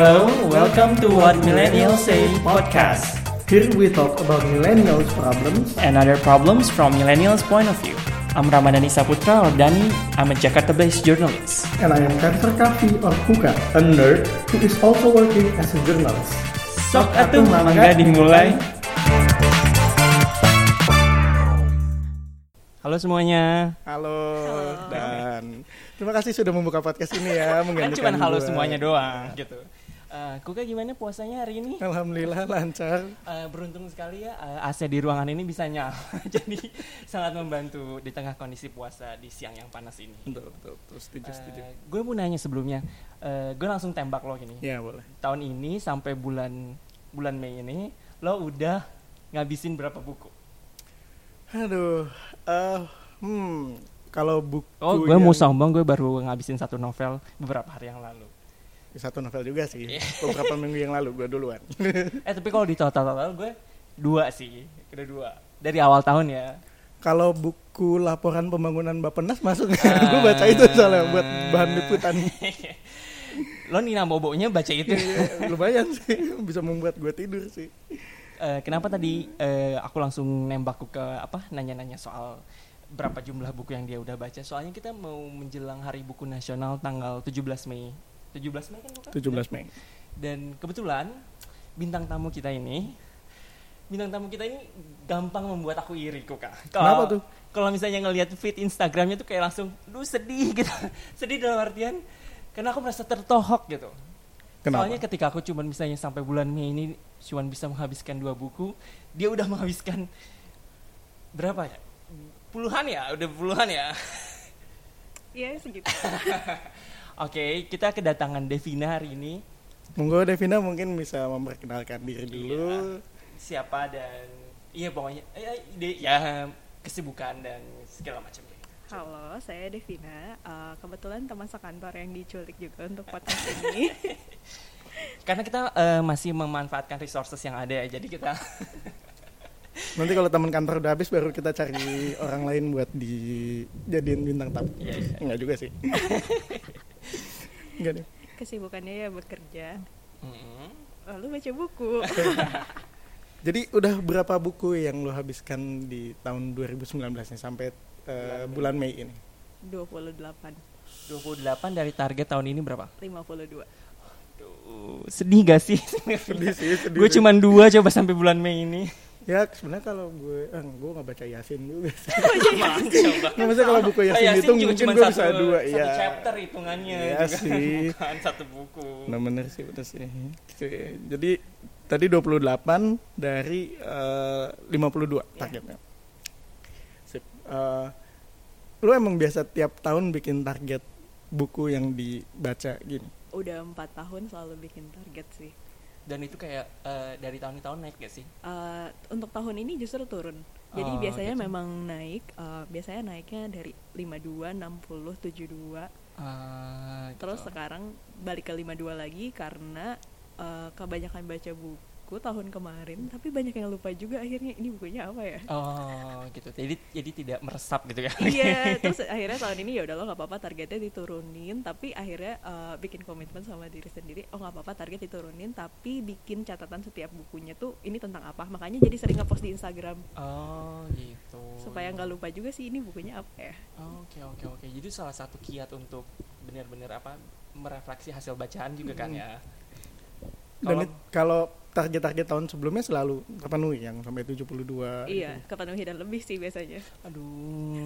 Hello, welcome to What Millennials Say podcast Here we talk about millennials problems. and other problems from millennials' point of view. I'm Ramadhani Saputra or Dani. I'm a Jakarta-based journalist. And I am Cancer Kavi or Kuka, a nerd who is also working as a journalist. Sok atuh mangga dimulai. Halo semuanya. Halo, dan terima kasih sudah membuka podcast ini ya. Kan menggantikan cuma halo gua. semuanya doang gitu. Kuka gimana puasanya hari ini? Alhamdulillah lancar. Eh, beruntung sekali ya eh, AC di ruangan ini bisa nyala. Jadi sangat membantu di tengah kondisi puasa di siang yang panas ini. Betul, betul, betul. Setuju, setuju. Eh, gue mau nanya sebelumnya, eh, gue langsung tembak lo gini. Ya boleh. Tahun ini sampai bulan bulan Mei ini, lo udah ngabisin berapa buku? Aduh, eh, hmm, kalau buku Oh, gue yang- mau sombong, gue baru ngabisin satu novel beberapa hari yang lalu. Satu novel juga sih. Beberapa minggu yang lalu gue duluan. Eh, tapi kalau di total-total gue dua sih, udah dua dari awal tahun ya. kalau buku laporan pembangunan Bapenas masuk, Ah. gue baca itu soalnya buat bahan liputan. Lo Nina Bobonya baca itu. Iya, lumayan sih, bisa membuat gue tidur sih. Eh, kenapa tadi eh, aku langsung nembakku ke apa nanya-nanya soal berapa jumlah buku yang dia udah baca? Soalnya kita mau menjelang Hari Buku Nasional tanggal 17 Mei. 17 Mei kan bukan? 17 Mei. Dan kebetulan bintang tamu kita ini bintang tamu kita ini gampang membuat aku iri kok kak. Kenapa tuh? Kalau misalnya ngelihat feed Instagramnya tuh kayak langsung, lu sedih gitu. sedih dalam artian karena aku merasa tertohok gitu. Kenapa? Soalnya ketika aku cuman misalnya sampai bulan Mei ini cuman bisa menghabiskan dua buku, dia udah menghabiskan berapa ya? Puluhan ya, udah puluhan ya. Iya segitu. Oke, kita kedatangan Devina hari ini. Monggo Devina mungkin bisa memperkenalkan diri Iya. dulu. Siapa dan iya pokoknya eh, eh, ide ya kesibukan dan segala macam. Halo, saya Devina. Eh, kebetulan teman sekantor yang diculik juga untuk podcast ini. Karena kita eh, masih memanfaatkan resources yang ada ya, jadi kita Nanti kalau teman kantor udah habis baru kita cari orang lain buat dijadiin bintang tamu. Iya, iya. Enggak juga sih. Enggak deh. Kesibukannya ya bekerja. Mm-mm. Lalu baca buku. Jadi udah berapa buku yang lo habiskan di tahun 2019 nih sampai eh, bulan Mei ini? 28, 28 dari target tahun ini berapa? 52. Duh, sedih gak sih? Sedih sih, sedih gue sih. cuman dua coba sampai bulan Mei ini. Ya sebenarnya kalau gue, eh, gue nggak baca Yasin juga sih. coba. Nah, maksudnya kalau buku Yasin, Eh, itu juga mungkin gue satu, bisa dua. satu ya. chapter hitungannya Iya juga. sih. bukan satu buku. Nah bener sih, bener sih. Jadi tadi 28 dari eh, 52 targetnya. Sip. Eh, lu emang biasa tiap tahun bikin target buku yang dibaca gini? Udah 4 tahun selalu bikin target sih. Dan itu kayak eh, dari tahun ke tahun naik gak sih? Eh, untuk tahun ini justru turun. Jadi Oh, biasanya gitu. memang naik. eh, biasanya naiknya dari 52, 60, 72. Ah, Terus gitu. sekarang balik ke 52 lagi karena eh, kebanyakan baca buku tahun kemarin, tapi banyak yang lupa juga akhirnya ini bukunya apa ya? Oh gitu. Jadi jadi tidak meresap gitu ya? iya, terus akhirnya tahun ini ya udah lo nggak apa-apa targetnya diturunin, tapi akhirnya eh, bikin komitmen sama diri sendiri, oh nggak apa-apa target diturunin, tapi bikin catatan setiap bukunya tuh ini tentang apa, makanya jadi sering ngepost di Instagram Oh gitu. supaya nggak lupa juga sih ini bukunya apa ya? Oke oke oke. Jadi salah satu kiat untuk benar-benar apa merefleksi hasil bacaan juga kan ya. Dan Kalau- target-target tahun sebelumnya selalu terpenuhi yang sampai 72 Iya, kepenuhi dan lebih sih biasanya. Aduh,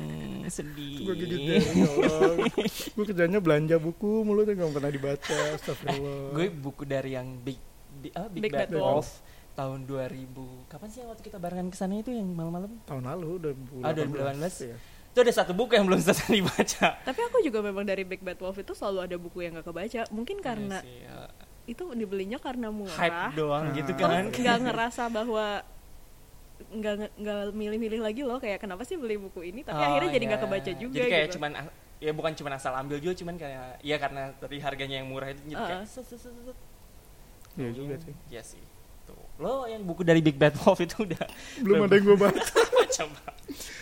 sedih. Gue gigit jari, ya Allah. Gue kerjanya belanja buku mulu tuh gak pernah dibaca. Astagfirullah. Gue buku dari yang Big Big, ah, Big, Big Bad, Bad Wolf tahun 2000. Kapan sih yang waktu kita barengan ke sana itu yang malam-malam? tahun lalu udah Ah, 2018. Iya. Itu ada satu buku yang belum selesai dibaca. Tapi aku juga memang dari Big Bad Wolf itu selalu ada buku yang gak kebaca. Mungkin karena Iya sih, ya. Itu dibelinya karena murah. hype doang gitu Ah. terus kan. nggak ngerasa bahwa nggak nggak milih-milih lagi loh kayak kenapa sih beli buku ini tapi Oh, akhirnya jadi iya. nggak kebaca juga Jadi kayak gitu. cuman ya bukan cuma asal ambil juga cuman kayak ya karena tadi harganya yang murah itu jadi kayak Ah. set, set, set, set. Iya Oh, juga sih. Iya sih. Tuh. Lo yang buku dari Big Bad Wolf itu udah Belum ada yang gue baca. coba.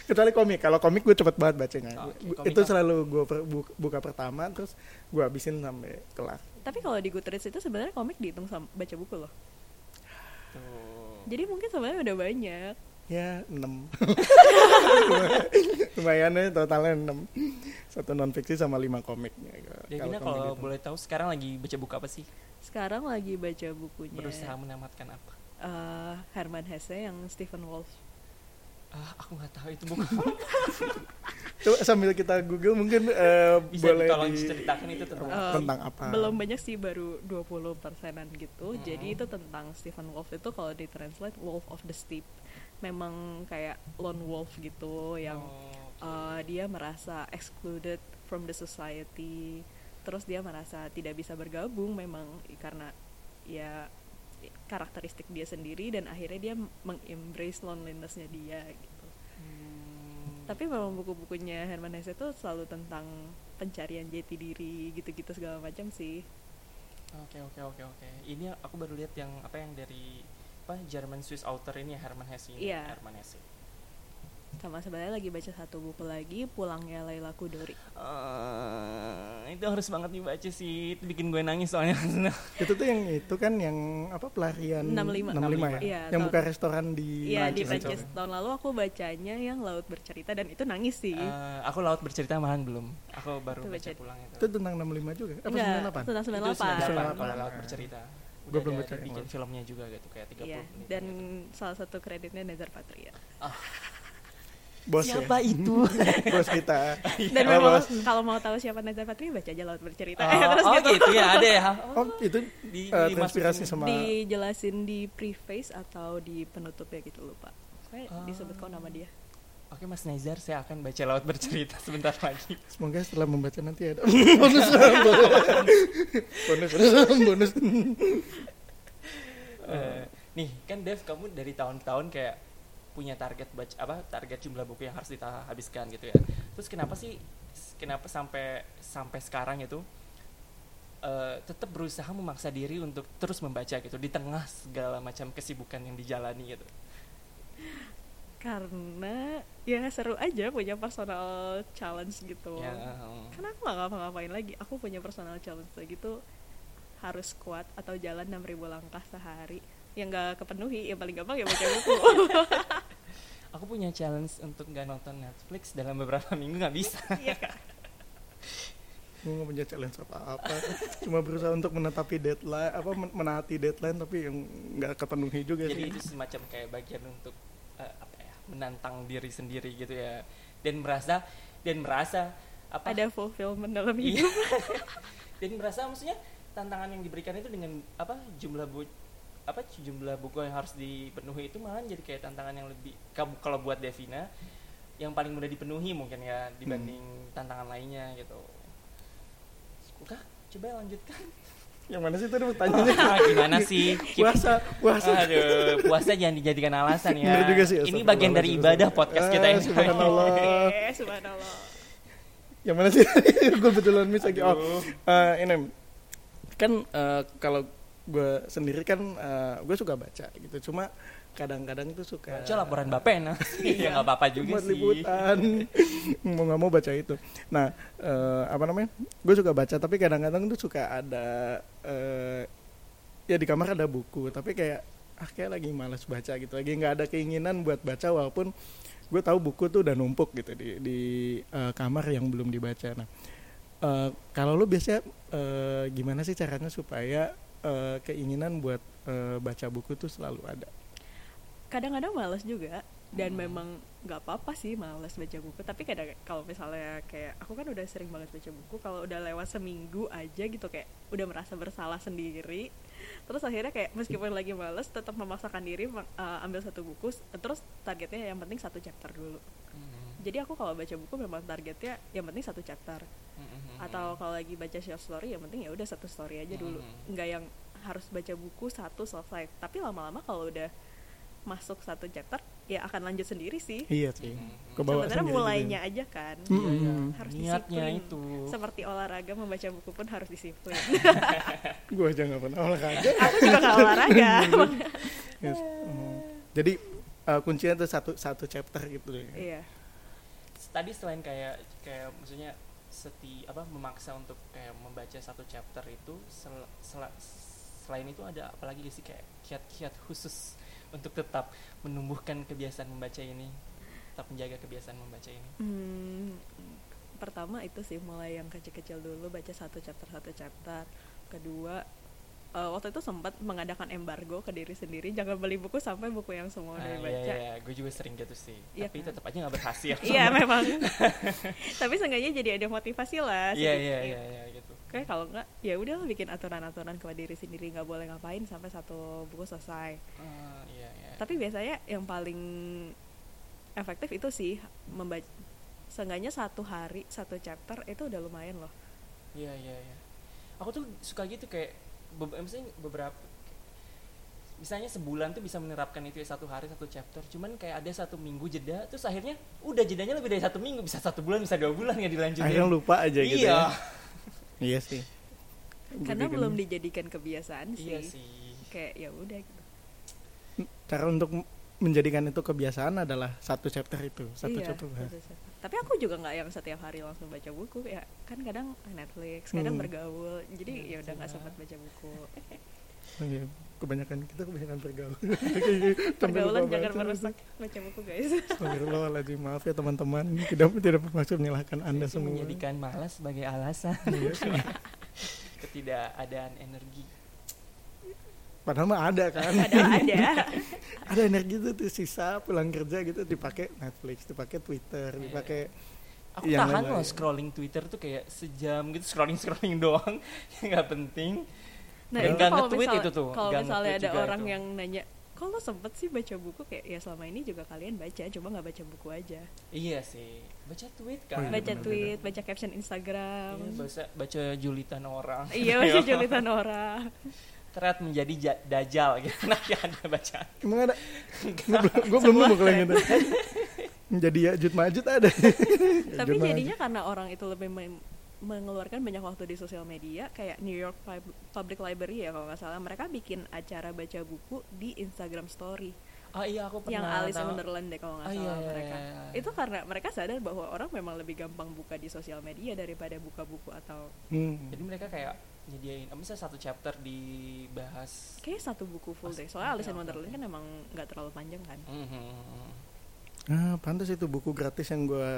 kecuali komik kalau komik gue cepet banget bacanya Oh. Gua- Komik itu selalu gue buka pertama terus gue habisin sampai kelar Tapi kalau di Goodreads itu sebenarnya komik dihitung sama baca buku loh. Tuh. Jadi mungkin sebenarnya udah banyak. ya 6 lumayan ya totalnya 6 satu non fiksi sama 5 komik Devina komik kalau itu. boleh tahu sekarang lagi baca buku apa sih? Sekarang lagi baca bukunya Berusaha menamatkan apa? eh, Herman Hesse yang Stephen Wolf. Ah, aku nggak tahu itu buku. Coba sambil kita google mungkin eh, Bisa boleh tolong di ceritakan itu tentang Eh, apa? tentang apa Belum banyak sih baru 20 persenan gitu. Hmm. Jadi itu tentang Stephen Wolf itu kalau ditranslate Wolf of the Steppe. Memang kayak lone wolf gitu yang Oh, uh, dia merasa excluded from the society terus dia merasa tidak bisa bergabung memang karena ya karakteristik dia sendiri dan akhirnya dia mengembrace lonelinessnya dia gitu. Tapi memang buku-bukunya Herman Hesse itu selalu tentang pencarian jati diri gitu-gitu segala macam sih Oke oke oke oke. Ini aku baru lihat yang apa yang dari apa German Swiss author ini ya, Hermann Hesse ini. Iya. Hermann Hesse. Sama sebenarnya lagi baca satu buku lagi pulangnya Laila Kudori Eh, itu harus banget dibaca sih. Itu bikin gue nangis soalnya. itu tuh yang itu kan yang apa pelarian 65. 65 ya Iya, yang tahun- buka restoran di Iya di Prancis tahun lalu aku bacanya yang Laut Bercerita dan itu nangis sih Eh, aku laut bercerita malahan belum. Aku baru Itu baca baca. pulang itu. itu tentang 65 juga apa Enggak, 98 tentang Itu 98. 98 kalau laut bercerita. Gua Udah belum ada baca bikin filmnya juga gitu kayak 30 Iya, menit dan gitu. salah satu kreditnya Nezar Patria. Bos Siapa ya itu? bos kita Dan Halo, memang bos. kalau mau tahu siapa Nezar Patria baca aja Laut Bercerita. oh, Terus oh gitu. gitu ya ada ya. oh itu Di, eh, dimasukin- terinspirasi sama Dijelasin di preface atau di penutupnya gitu lupa. Kayak Ah. disebut kok nama dia. Oke Mas Nezar, saya akan baca laut bercerita sebentar lagi. semoga setelah membaca nanti ada bonus bonus bonus bonus Eh, nih kan Dev kamu dari tahun ke tahun kayak punya target baca apa target jumlah buku yang harus kita habiskan gitu ya terus kenapa sih kenapa sampai sampai sekarang itu eh, tetap berusaha memaksa diri untuk terus membaca gitu di tengah segala macam kesibukan yang dijalani gitu Karena ya seru aja punya personal challenge gitu. ya Karena aku gak ngapa-ngapain lagi. Aku punya personal challenge lagi tuh harus kuat atau jalan 6000 langkah sehari. Yang gak kepenuhi, ya paling gampang ya baca buku. aku punya challenge untuk nggak nonton Netflix dalam beberapa minggu nggak bisa Iya gue gak punya challenge apa apa cuma berusaha untuk menetapi deadline apa men- menaati deadline tapi yang nggak kepenuhi juga jadi sih itu semacam kayak bagian untuk eh, apa ya menantang diri sendiri gitu ya dan merasa dan merasa apa Ada fulfillment dalam Iya. hidup. dan merasa maksudnya tantangan yang diberikan itu dengan apa jumlah bu apa jumlah buku yang harus dipenuhi itu malah jadi kayak tantangan yang lebih kalau buat Devina yang paling mudah dipenuhi mungkin ya dibanding tantangan lainnya gitu. Udah, coba lanjutkan. Yang mana sih tadi pertanyaannya? Ah, gimana sih? Puasa puasa. Aduh, puasa jangan dijadikan alasan ya. Juga sih, Ini bagian dari ibadah podcast kita Ah, yang subhanallah. Eh, subhanallah. yang mana sih? Gue betulan miss lagi. Oh Aduh. eh, ini. Kan eh, kalau gue sendiri kan gue suka baca gitu. Cuma kadang-kadang tuh suka Baca laporan Bapak nah. ya nggak apa-apa juga buat sih. liputan. Mau nggak mau baca itu. Nah eh, apa namanya? Gue suka baca tapi kadang-kadang tuh suka ada eh, ya di kamar ada buku tapi kayak ah kayak lagi malas baca gitu. Lagi nggak ada keinginan buat baca walaupun gue tahu buku tuh udah numpuk gitu di di eh, kamar yang belum dibaca. Nah eh, kalau lo biasanya eh, gimana sih caranya supaya eh, keinginan buat eh, baca buku tuh selalu ada. Kadang-kadang males juga dan Hmm. memang nggak apa-apa sih males baca buku tapi kadang kalau misalnya kayak aku kan udah sering banget baca buku kalau udah lewat seminggu aja gitu kayak udah merasa bersalah sendiri terus akhirnya kayak meskipun lagi males tetap memaksakan diri uh, ambil satu buku terus targetnya yang penting satu chapter dulu. Hmm, jadi aku kalau baca buku memang targetnya yang penting satu chapter hmm, hmm, atau kalau lagi baca short story yang penting ya udah satu story aja dulu Hmm. nggak yang harus baca buku satu selesai tapi lama-lama kalau udah masuk satu chapter ya akan lanjut sendiri sih iya sih hmm. kebawa sebenarnya sendiri gitu mulainya aja kan Hmm. Iya, iya. Harus niatnya disiplin. itu. seperti olahraga membaca buku pun harus disiplin gue aja nggak pernah olahraga aku juga nggak olahraga Yes. Oh. jadi uh, kuncinya tuh satu satu chapter gitu ya iya tadi selain kayak kayak maksudnya seti apa memaksa untuk kayak membaca satu chapter itu sel- sel- selain itu ada apalagi sih kayak kiat-kiat khusus untuk tetap menumbuhkan kebiasaan membaca ini tetap menjaga kebiasaan membaca ini? Hmm, pertama itu sih mulai yang kecil-kecil dulu baca satu chapter satu chapter. Kedua eh, waktu itu sempat mengadakan embargo ke diri sendiri jangan beli buku sampai buku yang semua udah Ah, dibaca. iya, iya. gue juga sering gitu sih. Iya tapi kan? tetap aja nggak berhasil. Iya memang. Tapi seenggaknya jadi ada motivasi lah iya iya iya iya gitu. Kayak kalau enggak ya udah bikin aturan-aturan kepada diri sendiri nggak boleh ngapain sampai satu buku selesai. Ah, iya iya. Tapi biasanya yang paling efektif itu sih membaca seenggaknya satu hari satu chapter itu udah lumayan loh. Iya iya iya. Aku tuh suka gitu kayak be- misalnya beberapa misalnya sebulan tuh bisa menerapkan itu ya satu hari satu chapter. Cuman kayak ada satu minggu jeda terus akhirnya udah jedanya lebih dari satu minggu. Bisa satu bulan bisa dua bulan nggak dilanjutin? Akhirnya lupa aja gitu iya. ya. Iya sih. Karena Bikin- belum dijadikan kebiasaan sih, iya sih. Kayak ya udah gitu. Cara untuk menjadikan itu kebiasaan adalah satu chapter itu satu Iya, chapter. satu chapter. Tapi aku juga nggak yang setiap hari langsung baca buku ya kan kadang Netflix kadang Hmm. bergaul. Jadi Hmm, ya udah nggak iya. sempat baca buku. Iya, kebanyakan kita kebanyakan bergaul. Pergaulan jangan merusak baca buku guys. Astagfirullahaladzim, maaf ya teman-teman. Tidak tidak bermaksud menyalahkan anda semua. menjadikan malas sebagai alasan. Iya ketidakadaan energi padahal mah ada kan. Padahal ada. Ada energi itu tuh sisa pulang kerja gitu dipakai Netflix dipakai Twitter Iya. dipakai aku Yang tahan loh scrolling Twitter tuh kayak sejam gitu scrolling scrolling doang. Nggak penting. Nah Dan itu nggak kalau nge-tweet misal- itu tuh, kalau misalnya ada orang itu. yang nanya kok lo sempet sih baca buku? Kayak ya selama ini juga kalian baca cuma nggak baca buku aja. Iya sih. Baca tweet Oh, kan iya, baca benar-benar. tweet baca caption Instagram. Iya, baca baca julitan orang. Iya baca julitan orang Terat menjadi ja- dajal gitu. Kenapa ada bacaan? Emang ada? Gue belum nemu kalau yang itu menjadi Yajud Majud ada. Tapi jadinya karena orang itu lebih men- mengeluarkan banyak waktu di sosial media kayak New York Pub- Public Library ya kalau nggak salah mereka bikin acara baca buku di Instagram Story. Oh iya aku pernah yang Alice tahu. Wonderland deh kalau nggak Oh, salah iya, iya, mereka iya. itu karena mereka sadar bahwa orang memang lebih gampang buka di sosial media daripada buka buku atau Hmm. Jadi mereka kayak nyediain apa misalnya satu chapter dibahas kayak satu buku full deh soalnya Alice in Wonderland kan emang nggak terlalu panjang kan Mhm. Ah, pantas itu buku gratis yang gue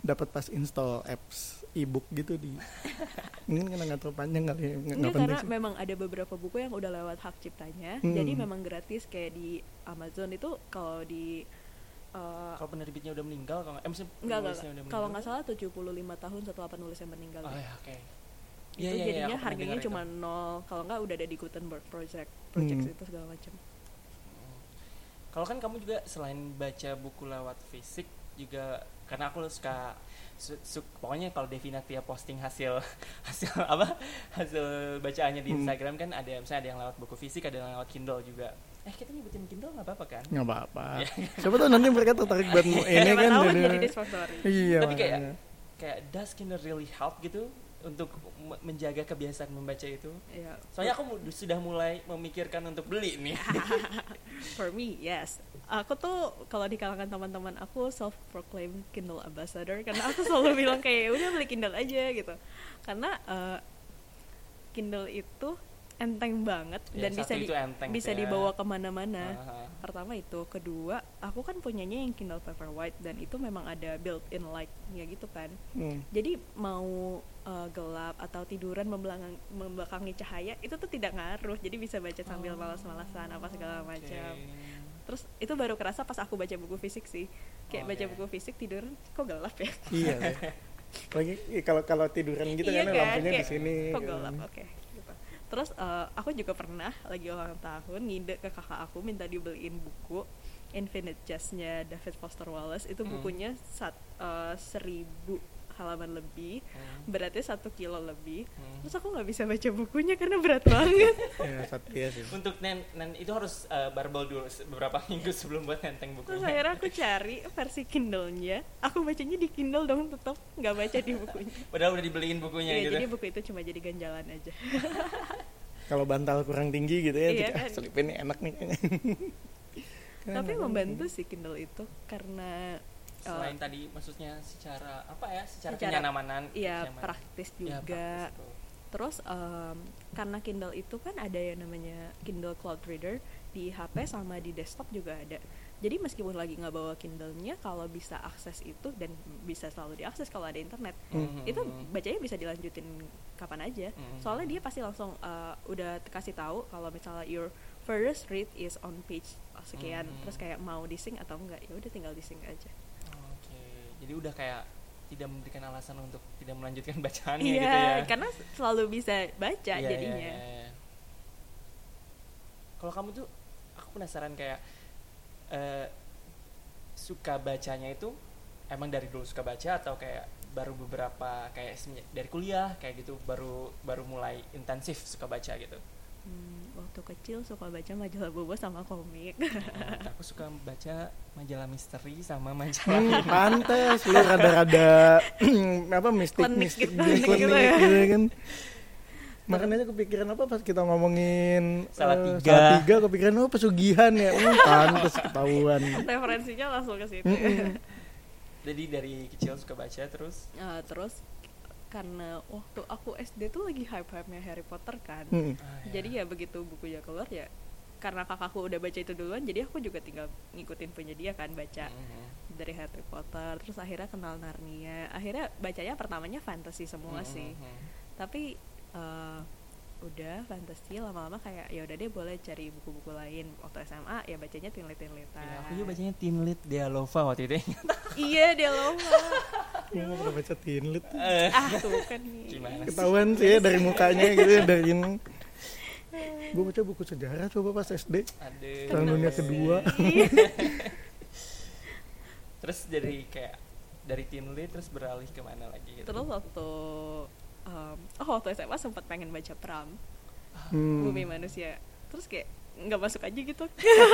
dapat pas install apps e-book gitu di. Mungkin karena nggak terlalu panjang kali ya, nggak nggak karena sih. memang ada beberapa buku yang udah lewat hak ciptanya Hmm. jadi memang gratis kayak di Amazon itu kalau di uh, Kalau penerbitnya udah meninggal kalau nggak- eh, maksudnya Enggak, enggak, penulisnya udah Kalau nggak salah 75 tahun setelah penulis yang meninggal. Oh ya itu Iya, iya, iya, jadinya aku pernah harganya dengar cuma itu. nol. Kalau nggak udah ada di Gutenberg Project, project Hmm. itu segala macam. Hmm. Kalau kan kamu juga selain baca buku lewat fisik juga karena aku suka su- su- pokoknya kalau Devina tiap posting hasil hasil apa hasil bacaannya di Hmm. Instagram kan ada misalnya ada yang lewat buku fisik ada yang lewat Kindle juga eh kita nyebutin Kindle nggak apa-apa kan Nggak apa-apa. Siapa tahu nanti mereka tertarik buat ini kan. jadi- jadi. Iya. Tapi kayak- kayak does Kindle really help gitu untuk menjaga kebiasaan membaca itu Ya, soalnya aku sudah mulai memikirkan untuk beli nih for me, yes. Aku tuh kalau di kalangan teman-teman aku self proclaimed Kindle ambassador karena aku selalu bilang kayak "Ya udah beli Kindle aja gitu. Karena uh, Kindle itu enteng banget Ya, dan bisa di- enteng bisa ya. dibawa ke mana-mana. Aha. pertama itu kedua aku kan punyanya yang Kindle Paperwhite dan itu memang ada built-in light-nya gitu kan Hmm. jadi mau uh, gelap atau tiduran membelakangi, membelakangi cahaya itu tuh tidak ngaruh jadi bisa baca sambil Oh, malas-malasan apa segala macam terus itu baru kerasa pas aku baca buku fisik sih kayak Oke. baca buku fisik tiduran kok gelap ya Iya. Lagi iya, kalau kalau tiduran gitu Iya kan, kan, lampunya di kayak, sini. kok gitu. gelap oke gitu. Terus uh, aku juga pernah lagi ulang tahun ngide ke kakak aku minta dibeliin buku Infinite Jest-nya David Foster Wallace itu Hmm. bukunya sat, uh, seribu halaman lebih Hmm. beratnya satu kilo lebih. Hmm. terus aku nggak bisa baca bukunya karena berat banget. Iya, sih. untuk nen, nen itu harus uh, barbel dulu beberapa minggu sebelum buat nenteng terus bukunya akhirnya aku cari versi Kindle-nya. Aku bacanya di Kindle dong tetap nggak baca di bukunya. Padahal udah dibeliin bukunya Iya, gitu. jadi buku itu cuma jadi ganjalan aja. Kalau bantal kurang tinggi gitu ya, Iya jadi, ah, kan. selipin nih enak nih. Tapi membantu sih Kindle itu karena Selain tadi maksudnya secara apa ya? Secara, Secara- kenyamanan. Iya kenyamanan. praktis Ya, juga. praktis tuh. Terus em, karena Kindle itu kan ada yang namanya Kindle Cloud Reader di HP sama di desktop juga ada. Jadi meskipun lagi nggak bawa Kindle-nya, kalau bisa akses itu dan bisa selalu diakses kalau ada internet, Mhm. itu bacanya bisa dilanjutin kapan aja. Mhm. Soalnya dia pasti langsung uh, udah kasih tahu kalau misalnya your first read is on page sekian, Mhm. terus kayak mau di sync atau enggak, ya udah tinggal di sync aja. Jadi udah kayak tidak memberikan alasan untuk tidak melanjutkan bacaannya Iya, gitu ya. karena selalu bisa baca Iya, jadinya. iya, iya, iya. Kalau kamu tuh aku penasaran kayak eh, suka bacanya itu emang dari dulu suka baca atau kayak baru beberapa kayak dari kuliah kayak gitu baru baru mulai intensif suka baca gitu. Hmm, waktu kecil suka baca majalah bobo sama komik. Hmm, aku suka baca majalah misteri sama majalah Hmm, pantes lu rada-rada apa mistik mistik gitu, gitu, gitu ya. gitu kan. Makanya kepikiran apa pas kita ngomongin Salatiga. eh, Salatiga kepikiran oh pesugihan ya. Hmm, pantes ketahuan. Referensinya langsung ke situ. Jadi dari kecil suka baca terus Nah, terus karena waktu aku SD tuh lagi hype-hype-nya Harry Potter kan. Mm-mm. ah, ya. Jadi ya begitu bukunya keluar ya karena kakakku udah baca itu duluan jadi aku juga tinggal ngikutin punya dia kan baca Mhm. dari Harry Potter terus akhirnya kenal Narnia akhirnya bacanya pertamanya fantasy semua sih Mhm. tapi eh, udah fantasy lama-lama kayak ya udah deh boleh cari buku-buku lain waktu SMA ya bacanya tinlit-tinlitan Ya, aku juga bacanya Teen Lit Dialova waktu itu. iya dia lama Gue gak pernah baca tinlit. Eh, ah tuh kan nih Gimana? Ketahuan sih ya dari mukanya gitu ya dari ini. Gue baca buku sejarah coba pas SD. Perang Dunia Kedua. Terus dari kayak dari Teen Lit terus beralih ke mana lagi gitu? terus waktu um, oh waktu SMA sempat pengen baca Pram Hmm. Bumi Manusia terus kayak nggak masuk aja gitu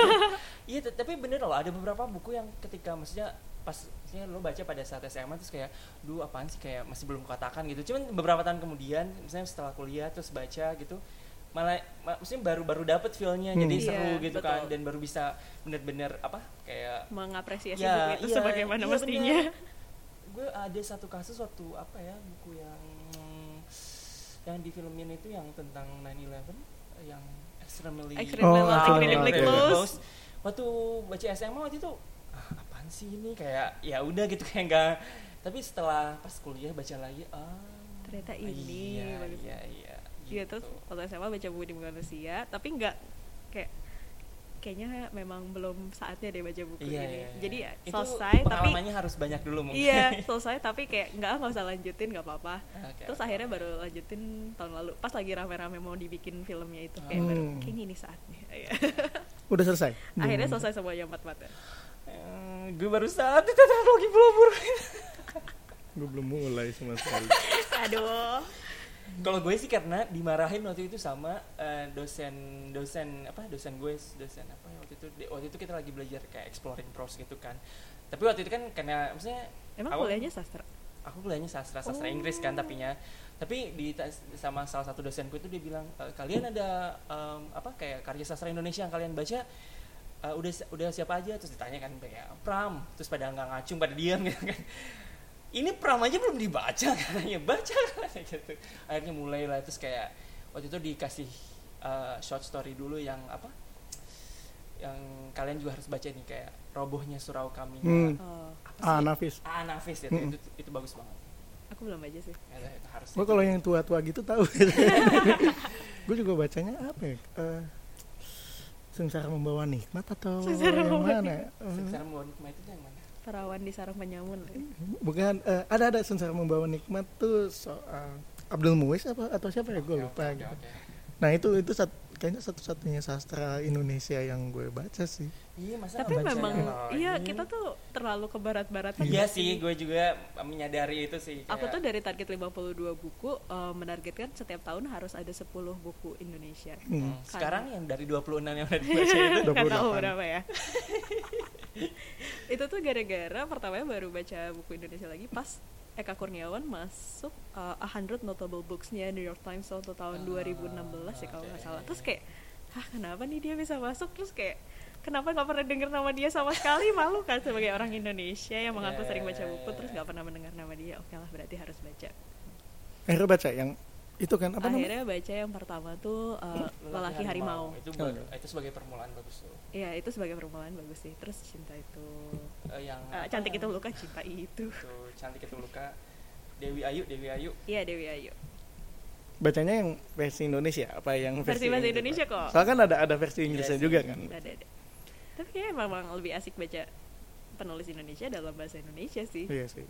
Iya, tapi bener loh ada beberapa buku yang ketika maksudnya pas maksudnya lo baca pada saat SMA terus kayak duh apaan sih kayak masih belum katakan gitu. Cuman beberapa tahun kemudian misalnya setelah kuliah terus baca gitu malah ma- maksudnya baru-baru dapet feel-nya Hmm. jadi Iya, seru gitu kan betul. dan baru bisa bener-bener apa kayak mengapresiasi Ya, buku itu iya, sebagaimana iya, mestinya gue ada satu kasus waktu apa ya buku yang yang di filmin itu yang tentang 9/11 yang extremely Extremely Oh, Loving Extremely Close. Close waktu baca SMA waktu itu ah, apaan sih ini kayak ya udah gitu kayak enggak tapi setelah pas kuliah baca lagi ah Ternyata ini, iya bagus. iya iya Iya gitu. terus waktu SMA baca buku di manusia tapi nggak kayak kayaknya memang belum saatnya deh baca buku iya, ini iya, iya. jadi Itu selesai tapi harus banyak dulu mungkin iya selesai tapi kayak nggak nggak usah lanjutin nggak apa-apa Oke, terus oke. akhirnya baru lanjutin tahun lalu pas lagi rame-rame mau dibikin filmnya itu kayak Hmm. baru kayaknya ini saatnya Iya. Udah selesai. akhirnya Belum. selesai semuanya empat mata Eh, gue baru saat itu teknologi pelabur Gue belum mulai sama sekali. aduh Kalau gue sih karena dimarahin waktu itu sama eh, dosen dosen apa dosen gue dosen apa ya waktu itu di- waktu itu kita lagi belajar kayak exploring prose gitu kan. Tapi waktu itu kan karena maksudnya emang Aku- kuliahnya sastra aku kuliahnya sastra sastra Oh. Inggris kan tapinya. Tapi di sama salah satu dosenku itu dia bilang "E, kalian ada em, apa kayak karya sastra Indonesia yang kalian baca eh, udah udah siapa aja terus ditanya kan kayak Pram terus pada nggak ngacung pada diam gitu kan ini Pram aja belum dibaca katanya baca katanya gitu akhirnya mulai lah terus kayak waktu itu dikasih eh, short story dulu yang apa yang kalian juga harus baca nih kayak robohnya surau kami Hmm. oh, apa Ah, sih Nafis. Ah, Nafis itu, Mm-mm. itu, itu bagus banget. aku belum baca sih Ya, itu harus. Gue kalau yang tua-tua gitu tahu. gue juga bacanya apa ya? Eh, sengsara membawa nikmat atau Sengsara yang membawa mana? ya? Sengsara membawa nikmat itu yang mana? Perawan di sarang penyamun bukan eh, ada ada sengsara membawa nikmat tuh soal Abdul Muiz apa atau siapa ya gue lupa oke, gitu. oke. Nah itu itu sat- kayaknya satu-satunya sastra Indonesia yang gue baca sih. Iya, masa tapi baca memang yang lain? iya kita tuh terlalu ke barat-baratan Iya sih, gue juga menyadari itu sih. aku kayak- tuh dari target 52 buku eh, menargetkan setiap tahun harus ada 10 buku Indonesia Hmm. Hmm, Sekarang yang dari 26 yang udah dibaca itu. Nggak tahu 28. berapa ya itu tuh gara-gara pertamanya baru baca buku Indonesia lagi pas Eka Kurniawan masuk uh, A Hundred Notable Books-nya New York Times waktu tahun Ah, 2016 ya kalau nggak salah. Terus kayak hah kenapa nih dia bisa masuk? Terus kayak kenapa nggak pernah dengar nama dia sama sekali? Malu kan sebagai orang Indonesia yang mengaku Ya, sering baca ya, buku terus nggak pernah mendengar nama dia. Oke lah berarti harus baca. Akhirnya baca yang itu kan apa namanya? Akhirnya baca yang pertama tuh uh, lelaki harimau. Itu Oh, itu sebagai permulaan bagus tuh. Iya itu sebagai permulaan bagus sih. Terus cinta itu. Eh, yang uh, apa? cantik itu luka cinta itu. Tuh, cantik itu luka. Dewi Ayu Dewi Ayu. Iya Dewi Ayu. Bacanya yang versi Indonesia apa yang versi bahasa Inggris? Indonesia kok. Soalnya kan ada ada versi Inggrisnya Iya sih. juga kan. Ada ada. Tapi kayaknya memang lebih asik baca penulis Indonesia dalam bahasa Indonesia sih. Iya sih.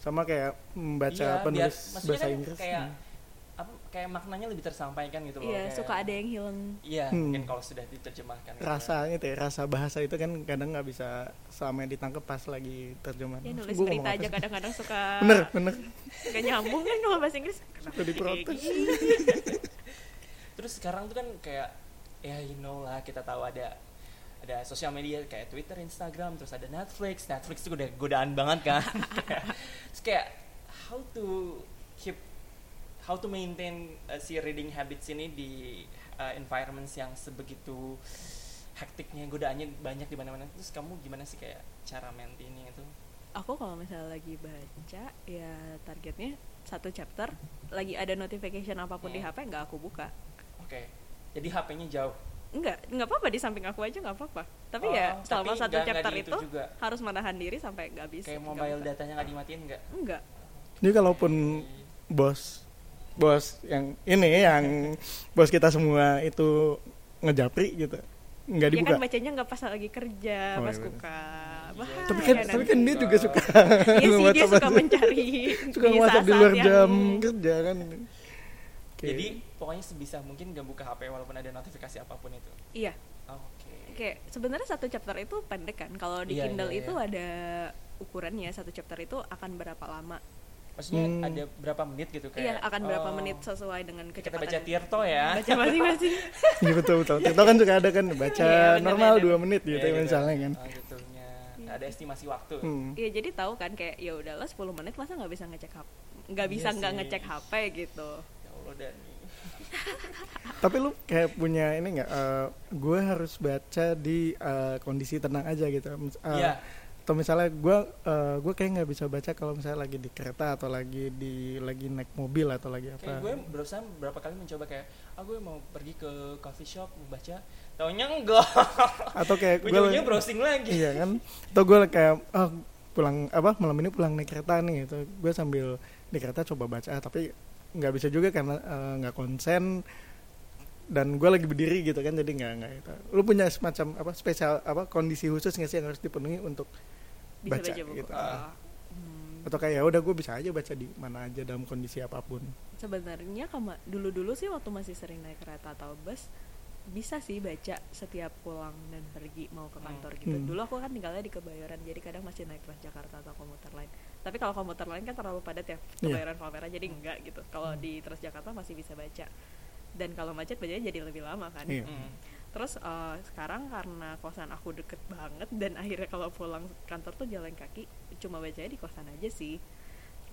Sama kayak membaca Iya, biar- penulis maksudnya bahasa kan Inggris. kayak Hmm. Kayak maknanya lebih tersampaikan gitu loh iya kayak- suka ada yang hilang iya Hmm. mungkin kalau sudah diterjemahkan gitu. rasanya tuh ya, rasa bahasa itu kan kadang nggak bisa sama ditangkap pas lagi terjemahan ya nulis gua berita aja kadang-kadang suka bener bener gak nyambung kan kalau bahasa Inggris Suka kayak diprotes. terus sekarang tuh kan kayak ya you know lah kita tahu ada ada sosial media kayak Twitter, Instagram, terus ada Netflix. Netflix tuh udah godaan banget kan. Kayak- terus kayak how to keep how to maintain uh, si reading habits ini di uh, environments yang sebegitu hektiknya godaannya banyak di mana-mana. Terus kamu gimana sih kayak cara maintainnya itu? aku kalau misalnya lagi baca ya targetnya satu chapter lagi ada notification apa pun di Hmm. HP nggak aku buka Oke. Jadi HP-nya jauh. Enggak, enggak apa-apa di samping aku aja nggak apa-apa. Tapi Oh, ya selama tapi satu nggak- nggak chapter di itu, itu juga. harus menahan diri sampai nggak habis. Kayak nggak mobile buka. datanya nggak dimatiin nggak? Enggak. jadi kalaupun bos bos yang ini yang bos kita semua itu ngejapri gitu nggak Ya dibuka kan bacanya nggak pas lagi kerja, Oh, pas iya bener. buka. Iya. Bahaya tapi kan nanti. tapi kan dia juga suka Iya sih dia suka mencari suka di nge-WhatsApp di luar yang- jam kerja kan Oke. Jadi pokoknya sebisa mungkin gak buka HP walaupun ada notifikasi apa pun itu. Iya, Oke. kayak sebenarnya satu chapter itu pendek kan. Kalau di Iya, Kindle iya, itu iya. ada ukurannya satu chapter itu akan berapa lama. Maksudnya Hmm. ada berapa menit gitu kayak? Iya, akan berapa oh, menit sesuai dengan Kita kecepatan. baca Tirto ya. Baca masing-masing. Iya betul betul. Itu kan juga ada kan baca Iya, bener, normal dua menit gitu Iya, misalnya kan. Oh, gitunya. Iya. Ada estimasi waktu. Hmm. Iya jadi tahu kan kayak ya udahlah 10 menit masa nggak bisa ngecek HP nggak Iya bisa nggak ngecek HP gitu Ya Allah Dani. Tapi lu kayak punya ini nggak? gue harus baca di eh, kondisi tenang aja gitu. Mis- eh, Iya. Atau misalnya gue gue kayak nggak bisa baca kalau misalnya lagi di kereta atau lagi di lagi naik mobil atau lagi apa. Kayak gue berusaha berapa kali mencoba kayak, ah gue mau pergi ke coffee shop mau baca, taunya enggak. Atau kayak gue browsing lagi. Iya kan? Atau gue kayak ah, pulang apa malam ini pulang naik kereta nih gitu. Gue sambil di kereta coba baca tapi nggak bisa juga karena eh, nggak konsen dan gue lagi berdiri gitu kan jadi nggak nggak itu. Lu punya semacam apa spesial apa kondisi khusus nggak sih yang harus dipenuhi untuk bisa Baca baca, buku gitu. Oh. Hmm, atau kayak ya udah gue bisa aja baca di mana aja dalam kondisi apa pun. sebenarnya kama dulu dulu sih waktu masih sering naik kereta atau bus bisa sih baca setiap pulang dan pergi mau ke kantor gitu Hmm. dulu aku kan tinggalnya di Kebayoran jadi kadang masih naik Transjakarta atau komuter lain tapi kalau komuter lain kan terlalu padat ya Iya. Kebayoran Palmera jadi enggak gitu kalau di Transjakarta masih bisa baca dan kalau macet bacanya jadi lebih lama kan Iya. Hmm. Terus eh, sekarang karena kosan aku deket banget dan akhirnya kalau pulang kantor tuh jalan kaki cuma bacanya di kosan aja sih.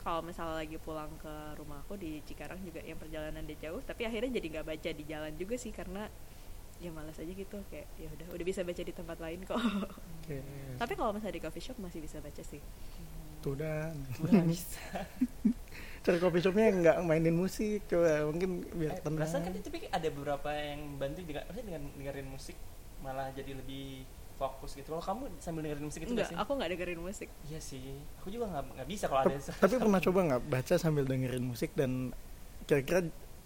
Kalau misalnya lagi pulang ke rumah aku di Cikarang juga yang perjalanan dia jauh, tapi akhirnya jadi nggak baca di jalan juga sih karena ya malas aja gitu kayak ya udah udah bisa baca di tempat lain kok. Oke. tapi kalau misalnya di coffee shop masih bisa baca sih. Tuh dan nggak bisa. cari coffee shopnya nggak mainin musik coba mungkin biar Eh, tenang. perasaan kan tapi ada beberapa yang bantu dengan dengan dengerin musik malah jadi lebih fokus gitu. Kalau kamu sambil dengerin musik itu nggak Enggak, sih? aku nggak dengerin musik. Iya sih. Aku juga nggak nggak bisa kalau ada. Tapi pernah coba nggak baca sambil dengerin musik dan kira-kira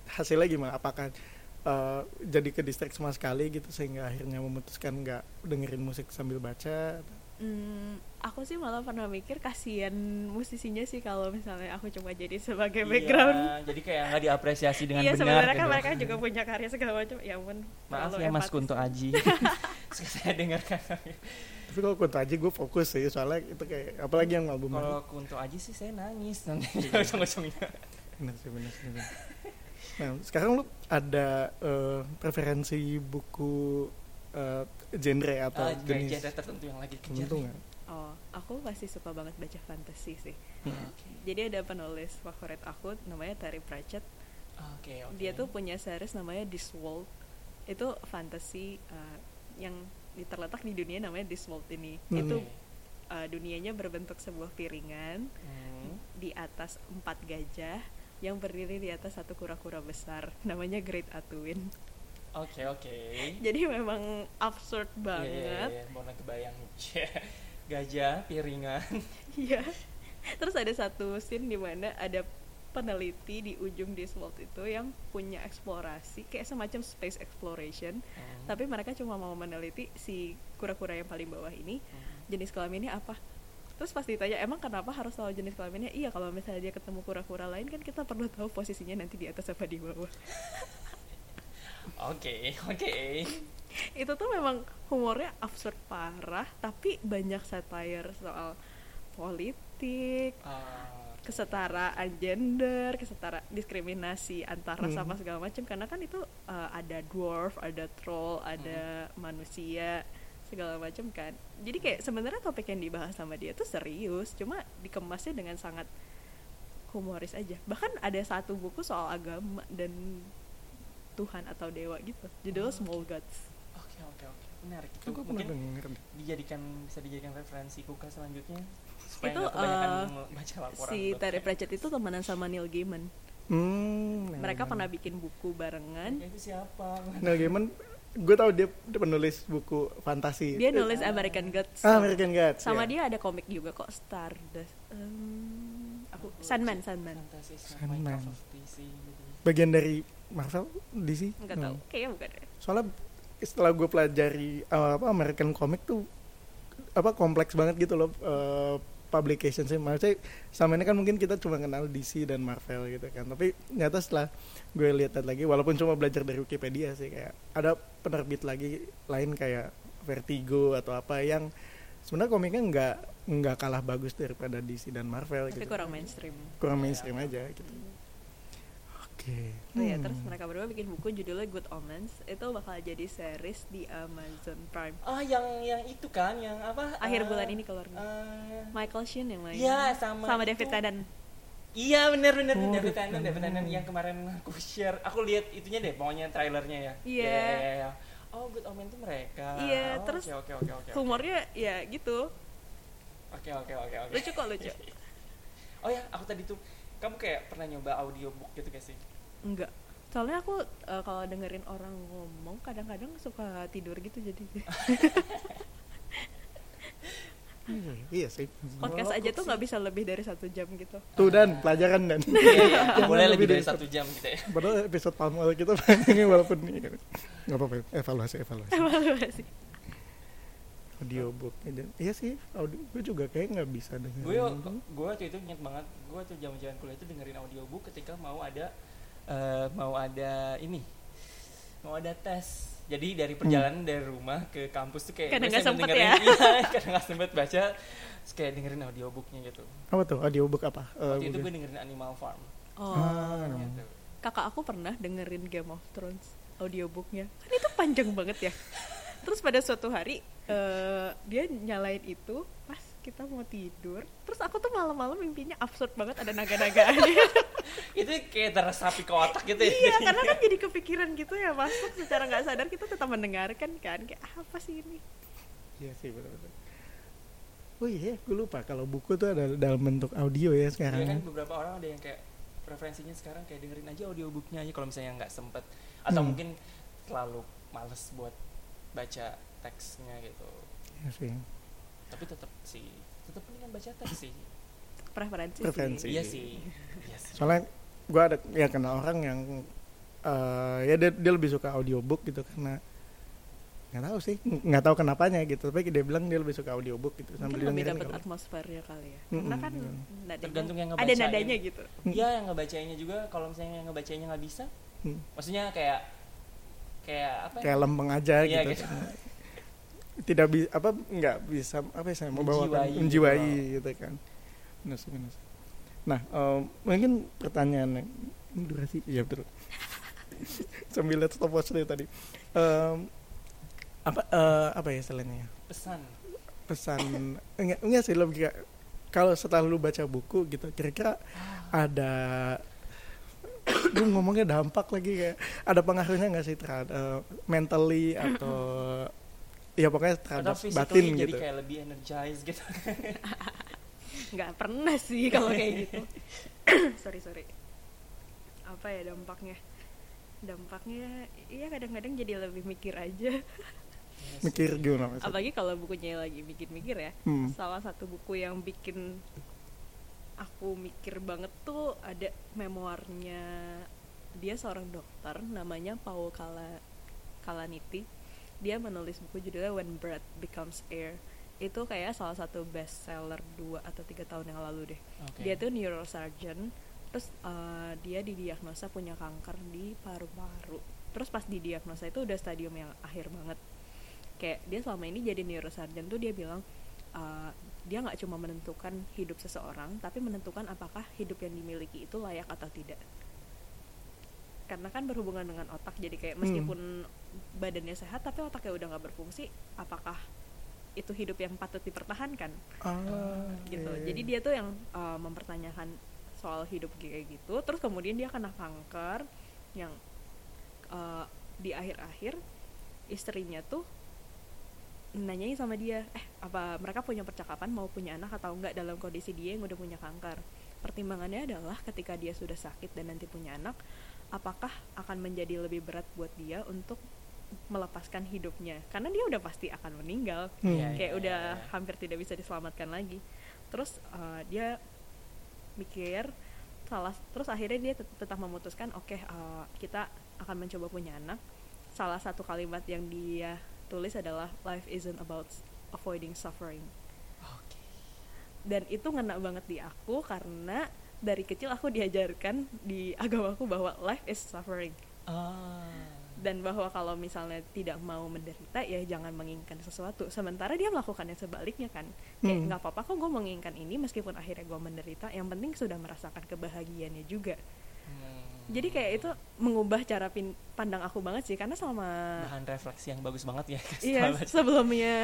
hasilnya gimana apakah eh, jadi ke distract sama sekali gitu sehingga akhirnya memutuskan nggak dengerin musik sambil baca Hmm, aku sih malah pernah mikir kasihan musisinya sih kalau misalnya aku cuma jadi sebagai Iya, background. jadi kayak nggak diapresiasi dengan iya benar. sebenarnya kan gitu. mereka juga punya karya segala macam ya ampun Maaf ya Mas. Kunto Aji. Saya dengarkan. tapi kalau kunto aja gue fokus sih soalnya itu kayak apalagi yang album Kalau Kunto Aji sih saya nangis nanti ujung-ujungnya. bener sih bener sih nah sekarang lu ada eh, preferensi buku eh, genre atau Ah, kayak jenis genre tertentu yang lagi kejar. tertentu nggak oh aku pasti suka banget baca fantasi sih Hmm. jadi ada penulis favorit aku namanya Terry Pratchett Oke, oke. dia tuh punya series namanya This World itu fantasi uh, yang terletak di dunia namanya Discworld ini Hmm. itu uh, dunianya berbentuk sebuah piringan Hmm. di atas empat gajah yang berdiri di atas satu kura-kura besar namanya Great Atuin Oke oke. jadi memang absurd Iya, iya, banget iya, Mau kebayang. Gajah, piringan. Iya. Terus ada satu scene di mana ada peneliti di ujung Discworld itu yang punya eksplorasi kayak semacam space exploration, Hmm. tapi mereka cuma mau meneliti si kura-kura yang paling bawah ini Hmm. jenis kelaminnya apa. Terus pas ditanya emang kenapa harus tahu jenis kelaminnya? Iya kalau misalnya dia ketemu kura-kura lain kan kita perlu tahu posisinya nanti di atas apa di bawah. Oke oke. itu tuh memang humornya absurd parah, tapi banyak satire soal politik, Ah, kesetaraan gender, kesetaraan diskriminasi antar ras Hmm. sama segala macam karena kan itu uh, ada dwarf, ada troll, ada manusia segala macam kan. Jadi kayak sebenarnya topik yang dibahas sama dia tuh serius, cuma dikemasnya dengan sangat humoris aja. Bahkan ada satu buku soal agama dan Tuhan atau dewa gitu. Judulnya Small Gods. Oke oke oke. Menarik. Itu Itu gue pernah mungkin denger dijadikan bisa dijadikan referensi kuka selanjutnya supaya Itu, uh, baca laporan Si gitu. Terry Pratchett itu temenan sama Neil Gaiman. Hmm, Mereka Neil pernah Gaiman. bikin buku barengan. Ya, itu siapa Neil Gaiman, gue tau dia penulis buku fantasi. Dia nulis American Gods. Ah, American Gods. sama ya. dia ada komik juga kok Stardust Em, aku Sandman Sandman Sandman. Gitu. Bagian dari Marvel, DC. nggak Hmm. tahu kayaknya bukan deh Soalnya setelah gue pelajari uh, apa American comic tuh apa kompleks banget gitu loh uh, publication sih maksudnya sama ini kan mungkin kita cuma kenal DC dan Marvel gitu kan. Tapi ternyata setelah gue lihat lagi walaupun cuma belajar dari Wikipedia sih kayak ada penerbit lagi lain kayak Vertigo atau apa yang sebenarnya komiknya nggak nggak kalah bagus daripada DC dan Marvel tapi gitu. kurang mainstream. Kurang mainstream aja gitu oke Oh ya, Hmm. terus mereka berdua bikin buku judulnya Good Omens. Itu bakal jadi series di Amazon Prime. Ah yang yang itu kan yang apa? Akhir eh, bulan ini keluarnya. eh, Michael Sheen yang main. Iya sama Sama itu. David Tennant. Iya benar benar Oh, David Tennant David Tennant yang kemarin aku share aku lihat itunya deh pokoknya trailernya ya Iya. Iya, iya, iya. oh Good Omen tuh mereka Iya, Oh, terus oke oke oke oke Humornya ya gitu. oke oke oke oke Lucu kok lucu. oh ya aku tadi tuh kamu kayak pernah nyoba audiobook gitu gak sih Enggak. Soalnya aku eh, kalau dengerin orang ngomong kadang-kadang suka tidur gitu jadi. Iya, iya sih. Podcast aja tuh nggak bisa lebih dari satu jam gitu. tuh dan pelajaran dan. Iya, iya. Jangan boleh lebih dari satu jam gitu ya. Padahal episode palm oil kita panjangnya walaupun ini. Nggak apa-apa evaluasi evaluasi. Evaluasi. audiobook iya sih audio gue juga kayak nggak bisa dengerin. Gue gue waktu itu inget banget gue tuh zaman-zaman kuliah itu dengerin audiobook ketika mau ada eh, mau ada ini mau ada tes. Jadi dari perjalanan dari rumah ke kampus tuh kayak Kadang nggak sempet dengerin, ya. iya, kadang nggak sempet baca terus kayak dengerin audiobooknya gitu. Apa tuh? Audiobook apa? Eh, waktu itu gue dengerin Animal Farm. Oh. Ah, gitu. kakak aku pernah dengerin Game of Thrones audiobooknya. Kan itu panjang banget ya. Terus pada suatu hari eh, dia nyalain itu pas kita mau tidur terus aku tuh malam-malam mimpinya absurd banget ada naga-naga itu kayak teresapi ke otak gitu ya? Iya karena kan jadi kepikiran gitu ya masuk secara nggak sadar kita tetap mendengarkan kan kayak apa sih ini? Iya sih betul-betul oh iya gue lupa kalau buku tuh ada dalam bentuk audio ya sekarang Iya kan beberapa orang ada yang kayak preferensinya sekarang kayak dengerin aja audiobooknya aja kalau misalnya nggak sempet. Atau Hmm. mungkin terlalu males buat baca teksnya gitu. Iya sih tapi tetap sih tetap mendingan baca teks sih preferensi, Preferensi. sih iya sih iya sih soalnya gue ada ya kenal orang yang eh, ya dia, dia lebih suka audiobook gitu karena nggak tahu sih ng- nggak tahu kenapanya gitu tapi dia bilang dia lebih suka audiobook gitu sambil lebih dapat kalau- atmosfernya kali ya karena kan nadanya- Tergantung yang ada ngebacain. nadanya gitu iya yang ngebacanya juga kalau misalnya yang ngebacanya nggak bisa Hmm. maksudnya kayak kayak apa ya? kayak lempeng aja Iya, gitu. gitu. Tidak bisa apa nggak bisa apa ya saya membawakan Menjiwai. Menjiwai gitu. gitu kan. Benar benar nah em, mungkin pertanyaan ini durasi? Iya betul. Sambil lihat stopwatch dari tadi. Em, apa eh, apa ya istilahnya ya? pesan. Pesan. Enggak enggak sih lebih kayak kalau setelah lu baca buku gitu kira-kira ada lu ngomongnya dampak lagi kayak ada pengaruhnya nggak sih terhadap mentally atau ya pokoknya Atau terhadap physically batin jadi gitu. kayak lebih energized gitu. nggak pernah sih kalau kayak gitu. Sorry sorry. Apa ya dampaknya? Dampaknya iya kadang-kadang jadi lebih mikir aja. Mikir gimana maksudnya? Apalagi kalau bukunya lagi mikir-mikir ya. Hmm. salah satu buku yang bikin aku mikir banget tuh ada memoirnya dia seorang dokter namanya Paul Kala Kalaniti dia menulis buku judulnya When Breath Becomes Air. Itu kayak salah satu bestseller dua atau tiga tahun yang lalu deh. Oke. dia tuh neurosurgeon terus uh, dia didiagnosa punya kanker di paru-paru. Terus pas didiagnosa itu udah stadium yang akhir banget. Kayak dia selama ini jadi neurosurgeon tuh dia bilang uh, dia nggak cuma menentukan hidup seseorang tapi menentukan apakah hidup yang dimiliki itu layak atau tidak karena kan berhubungan dengan otak jadi kayak Hmm. meskipun badannya sehat tapi otaknya udah nggak berfungsi apakah itu hidup yang patut dipertahankan ah, gitu iya, iya. jadi dia tuh yang uh, mempertanyakan soal hidup kayak gitu terus kemudian dia kena kanker yang uh, di akhir-akhir istrinya tuh nanyain sama dia eh apa mereka punya percakapan mau punya anak atau enggak dalam kondisi dia yang udah punya kanker pertimbangannya adalah ketika dia sudah sakit dan nanti punya anak apakah akan menjadi lebih berat buat dia untuk melepaskan hidupnya karena dia udah pasti akan meninggal Hmm. Iya, kayak iya, udah iya. hampir tidak bisa diselamatkan lagi terus uh, dia mikir salah terus akhirnya dia tet- tetap memutuskan oke uh, kita akan mencoba punya anak salah satu kalimat yang dia tulis adalah life isn't about avoiding suffering Oke. dan itu ngena banget di aku karena dari kecil aku diajarkan di agamaku bahwa life is suffering Ah. dan bahwa kalau misalnya tidak mau menderita ya jangan menginginkan sesuatu sementara dia melakukannya sebaliknya kan kayak Hmm. nggak apa-apa kok gue menginginkan ini meskipun akhirnya gue menderita yang penting sudah merasakan kebahagiaannya juga Hmm. jadi kayak itu mengubah cara pin- pandang aku banget sih karena selama bahan refleksi yang bagus banget ya. iya sebelumnya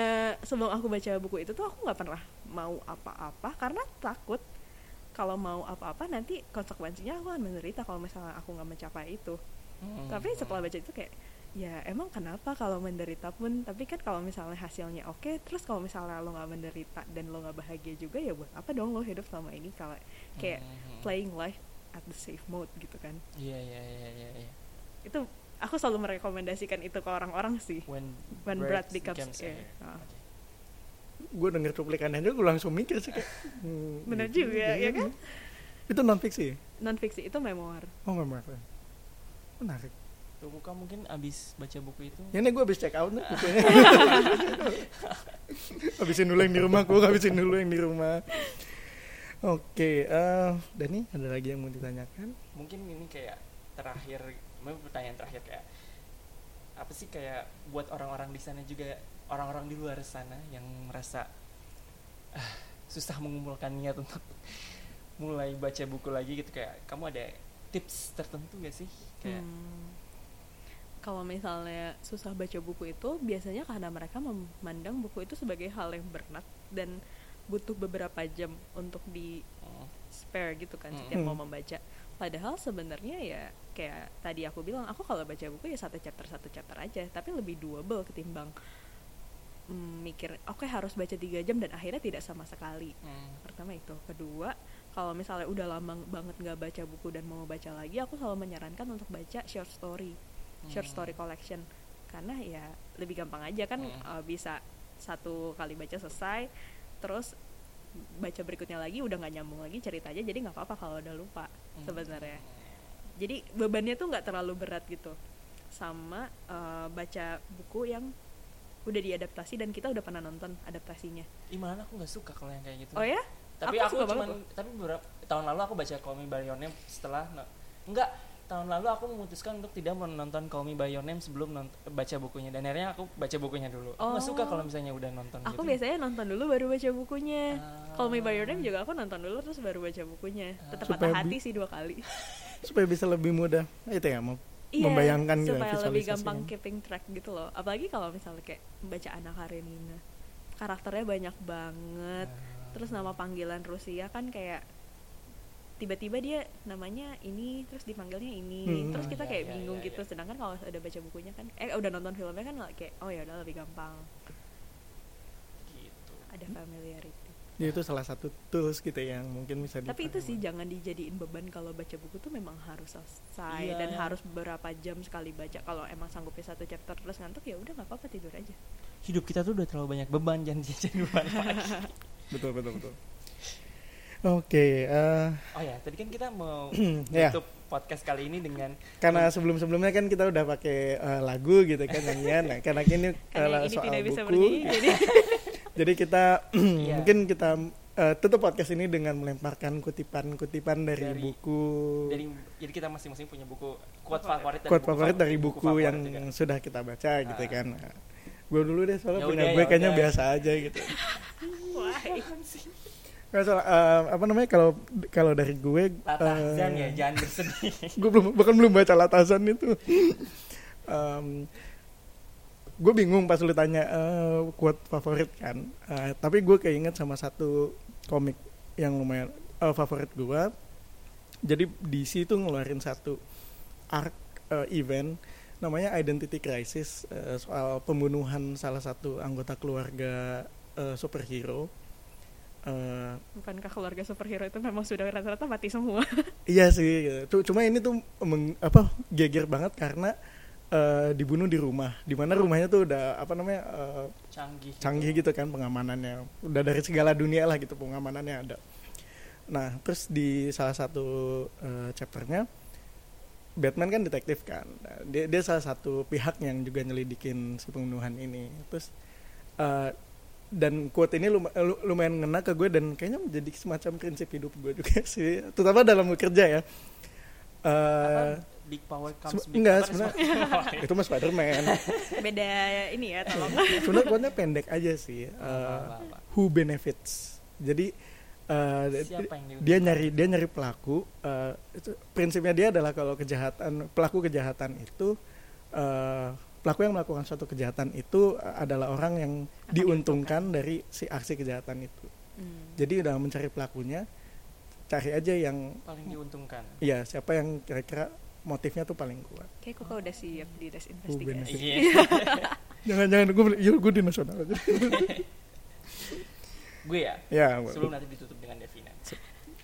sebelum aku baca buku itu tuh aku nggak pernah mau apa-apa karena takut kalau mau apa-apa nanti konsekuensinya aku akan menderita kalau misalnya aku nggak mencapai itu Hmm. tapi setelah baca itu kayak ya emang kenapa kalau menderita pun tapi kan kalau misalnya hasilnya oke terus kalau misalnya lo nggak menderita dan lo nggak bahagia juga ya buat apa dong lo hidup selama ini kalau kayak Hmm. playing life at the safe mode gitu kan Iya iya iya iya. iya. itu aku selalu merekomendasikan itu ke orang-orang sih When When breath breath becomes air. air. Ah. Gue denger cuplikannya aja gue langsung mikir sih kayak hmm, Bener gitu juga, ya kan? itu non fiksi non fiksi itu memoir. Oh nggak menarik. Tuh Muka mungkin abis baca buku itu. ya ini gue habis check out nih bukunya. Habisin dulu yang di rumah gue habisin dulu yang di rumah. Oke eh Dani ada lagi yang mau ditanyakan? Mungkin ini kayak terakhir, pertanyaan terakhir kayak apa sih kayak buat orang-orang di sana juga orang-orang di luar sana yang merasa ah, susah mengumpulkan niat untuk mulai baca buku lagi gitu kayak kamu ada tips tertentu gak sih kayak Hmm. Kalau misalnya susah baca buku itu biasanya karena mereka memandang buku itu sebagai hal yang berat dan butuh beberapa jam untuk di oh, spare gitu kan Hmm. setiap mau Hmm. membaca. Padahal sebenarnya ya kayak tadi aku bilang aku kalau baca buku ya satu chapter satu chapter aja, tapi lebih doable ketimbang mm, mikir oke harus baca tiga jam dan akhirnya tidak sama sekali. hmm, Pertama itu, kedua kalau misalnya udah lama banget nggak baca buku dan mau baca lagi, aku selalu menyarankan untuk baca short story, short hmm. story collection karena ya lebih gampang aja kan Hmm. uh, bisa satu kali baca selesai, terus baca berikutnya lagi udah nggak nyambung lagi ceritanya jadi nggak apa-apa kalau udah lupa Hmm. sebenarnya jadi bebannya tuh nggak terlalu berat gitu sama uh, baca buku yang udah diadaptasi dan kita udah pernah nonton adaptasinya. Ih, malah aku nggak suka kalau yang kayak gitu. Oh ya? Tapi Aku aku, cuman tapi beberapa tahun lalu aku baca Call Me By Your Name setelah no- enggak tahun lalu aku memutuskan untuk tidak menonton Call Me By Your Name sebelum nont- baca bukunya. Dan akhirnya aku baca bukunya dulu. Aku nggak suka Oh. kalau misalnya udah nonton aku gitu. biasanya nonton dulu baru baca bukunya. Ah. Call Me By Your Name juga aku nonton dulu terus baru baca bukunya. Tetap Supaya patah hati sih dua kali. Supaya bisa lebih mudah. Itu ya mau Iya, membayangkan gitu, supaya lebih visualisasikan. gampang keeping track gitu loh apalagi kalau misalnya kayak baca Anna Karenina karakternya banyak banget Ah. terus nama panggilan Rusia kan kayak tiba-tiba dia namanya ini terus dipanggilnya ini Hmm. terus kita iya, kayak iya, bingung iya, gitu iya. sedangkan kalau udah baca bukunya kan eh udah nonton filmnya kan kayak oh ya udah lebih gampang ada familiarity Jadi itu salah satu tools gitu yang mungkin bisa tapi itu sih jangan dijadiin beban kalau baca buku tuh memang harus selesai Iya. dan harus beberapa jam sekali baca. Kalau emang sanggupnya satu chapter terus ngantuk ya udah nggak apa-apa tidur aja. Hidup kita tuh udah terlalu banyak beban jangan jadi beban. Betul betul betul. Oke, eh, oh ya tadi kan kita mau ya. tutup podcast kali ini dengan karena sebelum sebelumnya kan kita udah pakai eh, lagu gitu kan nyanyian. Nah, karena ini karena eh, ini soal tidak bisa buku, bernyanyi jadi jadi kita Iya. mungkin kita eh, tutup podcast ini dengan melemparkan kutipan-kutipan dari, Dari- buku dari jadi kita masing-masing punya buku quote favorit dari quote buku favorit dari buku buku favorit yang juga. sudah kita baca gitu Ah. kan. gue dulu deh soalnya Ya punya udah, gue ya kayaknya udah. biasa aja gitu. wah Nggak salah, eh, apa namanya kalau kalau dari gue Latahzan eh, ya jangan bersedih gue belum bahkan belum baca latasan itu gue bingung pas lu tanya eh, quote favorit kan? Eh, tapi gue keinget sama satu komik yang lumayan eh, favorit gue jadi DC itu ngeluarin satu arc eh, event namanya Identity Crisis eh, soal pembunuhan salah satu anggota keluarga eh, superhero. Eh, bukankah keluarga superhero itu memang sudah rata-rata mati semua? Iya sih, gitu. cuma ini tuh meng- apa geger banget karena eh, dibunuh di rumah, di mana rumahnya tuh udah apa namanya eh, canggih canggih gitu kan pengamanannya, udah dari segala dunia lah gitu pengamanannya ada. Nah terus di salah satu eh, chapternya Batman kan detektif kan, dia dia salah satu pihak yang juga nyelidikin si pembunuhan ini. Terus eh, dan quote ini lum- lu- lumayan ngena ke gue dan kayaknya menjadi semacam prinsip hidup gue juga sih, terutama dalam bekerja ya. Eh, Apa? Big power comes Sebe- big enggak, apa, sebenarnya- itu mah Spiderman. beda ini ya tolong Sebenarnya quote-nya pendek aja sih. Eh, Apa, apa, apa. who benefits. Jadi eh, diuntungkan? dia nyari dia nyari pelaku. eh, itu prinsipnya dia adalah kalau kejahatan pelaku kejahatan itu eh, pelaku yang melakukan suatu kejahatan itu adalah orang yang diuntungkan dari si aksi kejahatan itu. Hmm. Jadi dalam mencari pelakunya cari aja yang paling diuntungkan iya siapa yang kira-kira motifnya tuh paling kuat. kayak kok udah siap di des benefit. investigasi Iya. Jangan-jangan gue iya gue di nasional aja. gue ya ya, sebelum nanti ditutup dengan Devina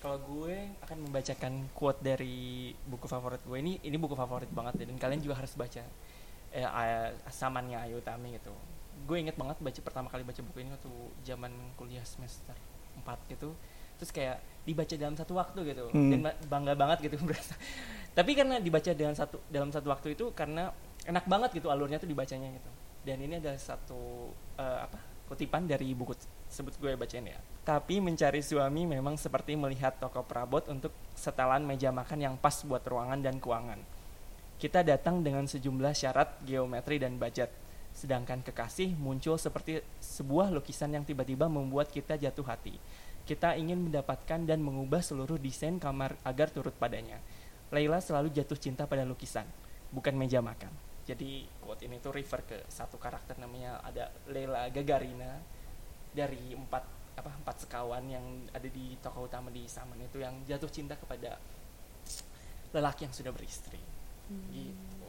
kalau gue akan membacakan quote dari buku favorit gue ini ini buku favorit banget ya, dan kalian juga harus baca eh, eh, samannya Ayu Utami gitu gue inget banget baca pertama kali baca buku ini waktu zaman kuliah semester 4 gitu terus kayak dibaca dalam satu waktu gitu. Hmm. dan ba- bangga banget gitu berasa. Tapi karena dibaca dalam satu dalam satu waktu itu karena enak banget gitu alurnya tuh dibacanya gitu. Dan ini adalah satu eh, apa kutipan dari buku sebut gue bacain ya. Tapi mencari suami memang seperti melihat toko perabot untuk setelan meja makan yang pas buat ruangan dan keuangan. Kita datang dengan sejumlah syarat geometri dan budget. Sedangkan kekasih muncul seperti sebuah lukisan yang tiba-tiba membuat kita jatuh hati kita ingin mendapatkan dan mengubah seluruh desain kamar agar turut padanya. Laila selalu jatuh cinta pada lukisan, bukan meja makan. Jadi quote ini tuh refer ke satu karakter namanya ada Leila Gagarina dari empat apa empat sekawan yang ada di tokoh utama di Saman itu yang jatuh cinta kepada lelaki yang sudah beristri. Gitu.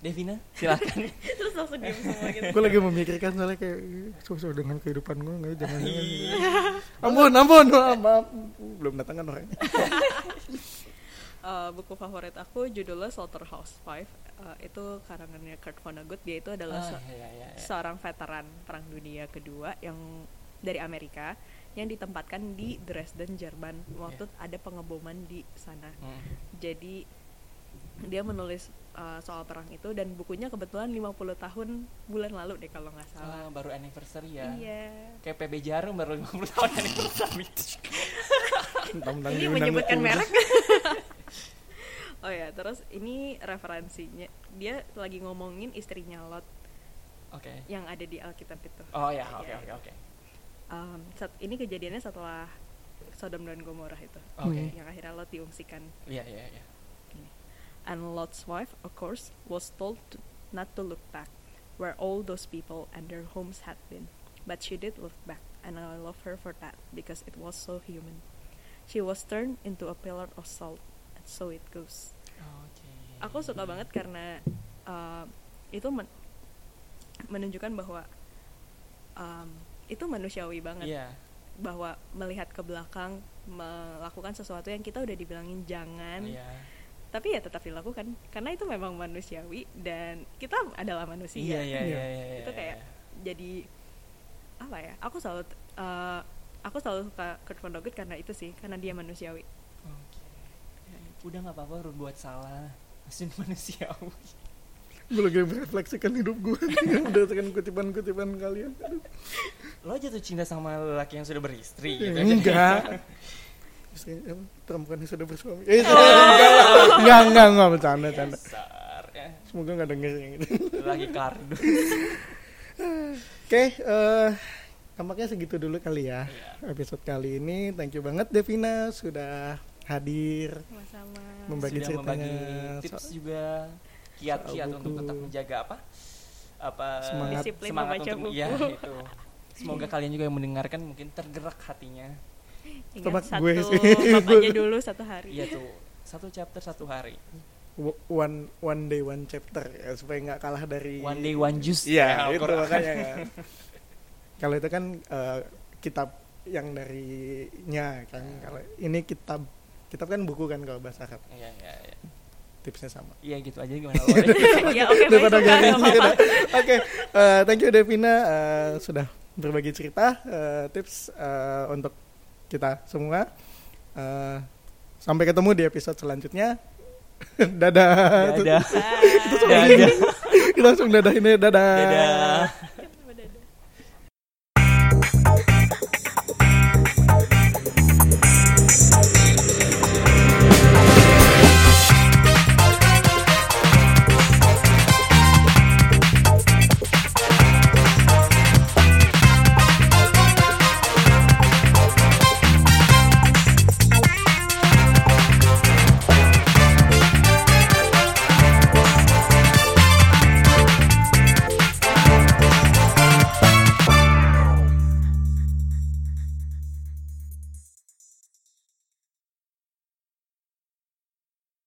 Devina, silakan. terus langsung diem semua gitu. Gue lagi memikirkan soalnya kayak sesuai dengan kehidupan gue nggak jangan jangan ampun ampun maaf, maaf. belum datang kan orangnya? Eh, buku favorit aku judulnya Slaughterhouse Five. Eh, itu karangannya Kurt Vonnegut. Dia itu adalah Ah, se- iya, iya, iya. seorang veteran perang dunia kedua yang dari Amerika yang ditempatkan di Dresden Jerman. Waktu ada pengeboman di sana. Hmm. jadi dia menulis uh, soal perang itu dan bukunya kebetulan 50 tahun bulan lalu deh kalau nggak salah Ah, baru anniversary ya. iya Kayak PB Jarum baru 50 tahun anniversary. Tentang ini menyebutkan itu. merek oh ya terus ini referensinya dia lagi ngomongin istrinya Lot Oke. yang ada di Alkitab itu Oh ya, oke Iya. oke oke. Um, sat- ini kejadiannya setelah Sodom dan Gomorrah itu Oke. yang akhirnya Lot diungsikan Iya iya iya. And Lot's wife of course was told to, not to look back where all those people and their homes had been but she did look back and I love her for that because it was so human she was turned into a pillar of salt and so it goes Oke. aku suka banget karena uh, itu men- menunjukkan bahwa um, itu manusiawi banget Iya. bahwa melihat ke belakang melakukan sesuatu yang kita udah dibilangin jangan Iya. Tapi ya tetap dilakukan karena itu memang manusiawi dan kita adalah manusia Iya, iya, Iya. iya, iya. itu kayak jadi apa ya aku selalu uh, aku selalu suka Kurt Vonnegut karena itu sih karena dia manusiawi Oke. Udah nggak apa-apa berbuat salah. Masih manusiawi. gue lagi merefleksikan hidup gue berdasarkan kutipan-kutipan kalian Aduh. Lo jatuh cinta sama lelaki yang sudah beristri gitu. enggak Istri- apa, perempuan yang sudah bersuami eh, enggak lah. enggak enggak enggak bercanda bercanda ya. semoga nggak denger yang itu Lagi kardus. oke eh tampaknya segitu dulu kali ya Iya. episode kali ini thank you banget Devina sudah hadir sama-sama Membagi Sudah membagi ceritanya tips so- juga kiat-kiat soal untuk buku. tetap menjaga apa? Apa Semangat. Disiplin semangat membaca untuk buku. iya itu. Semoga kalian juga yang mendengarkan mungkin tergerak hatinya. Ingat satu gue sih. aja dulu satu hari Iya tuh. Satu chapter satu hari. One one day one chapter ya supaya nggak kalah dari One day one juice. Iya, Ya, itu makanya kan. Kalau itu kan eh, kitab yang darinya kan. Kalau ini kitab kitab kan buku kan kalau bahasa Arab. Iya, iya, iya. Tipsnya sama. Iya gitu aja gimana ya oke apa-apa. gitu. Oke, eh, thank you Devina eh, sudah berbagi cerita, eh, tips eh, untuk kita semua. Eh, sampai ketemu di episode selanjutnya. dadah. Dadah. Kita langsung dadah ini dadah. Dadah.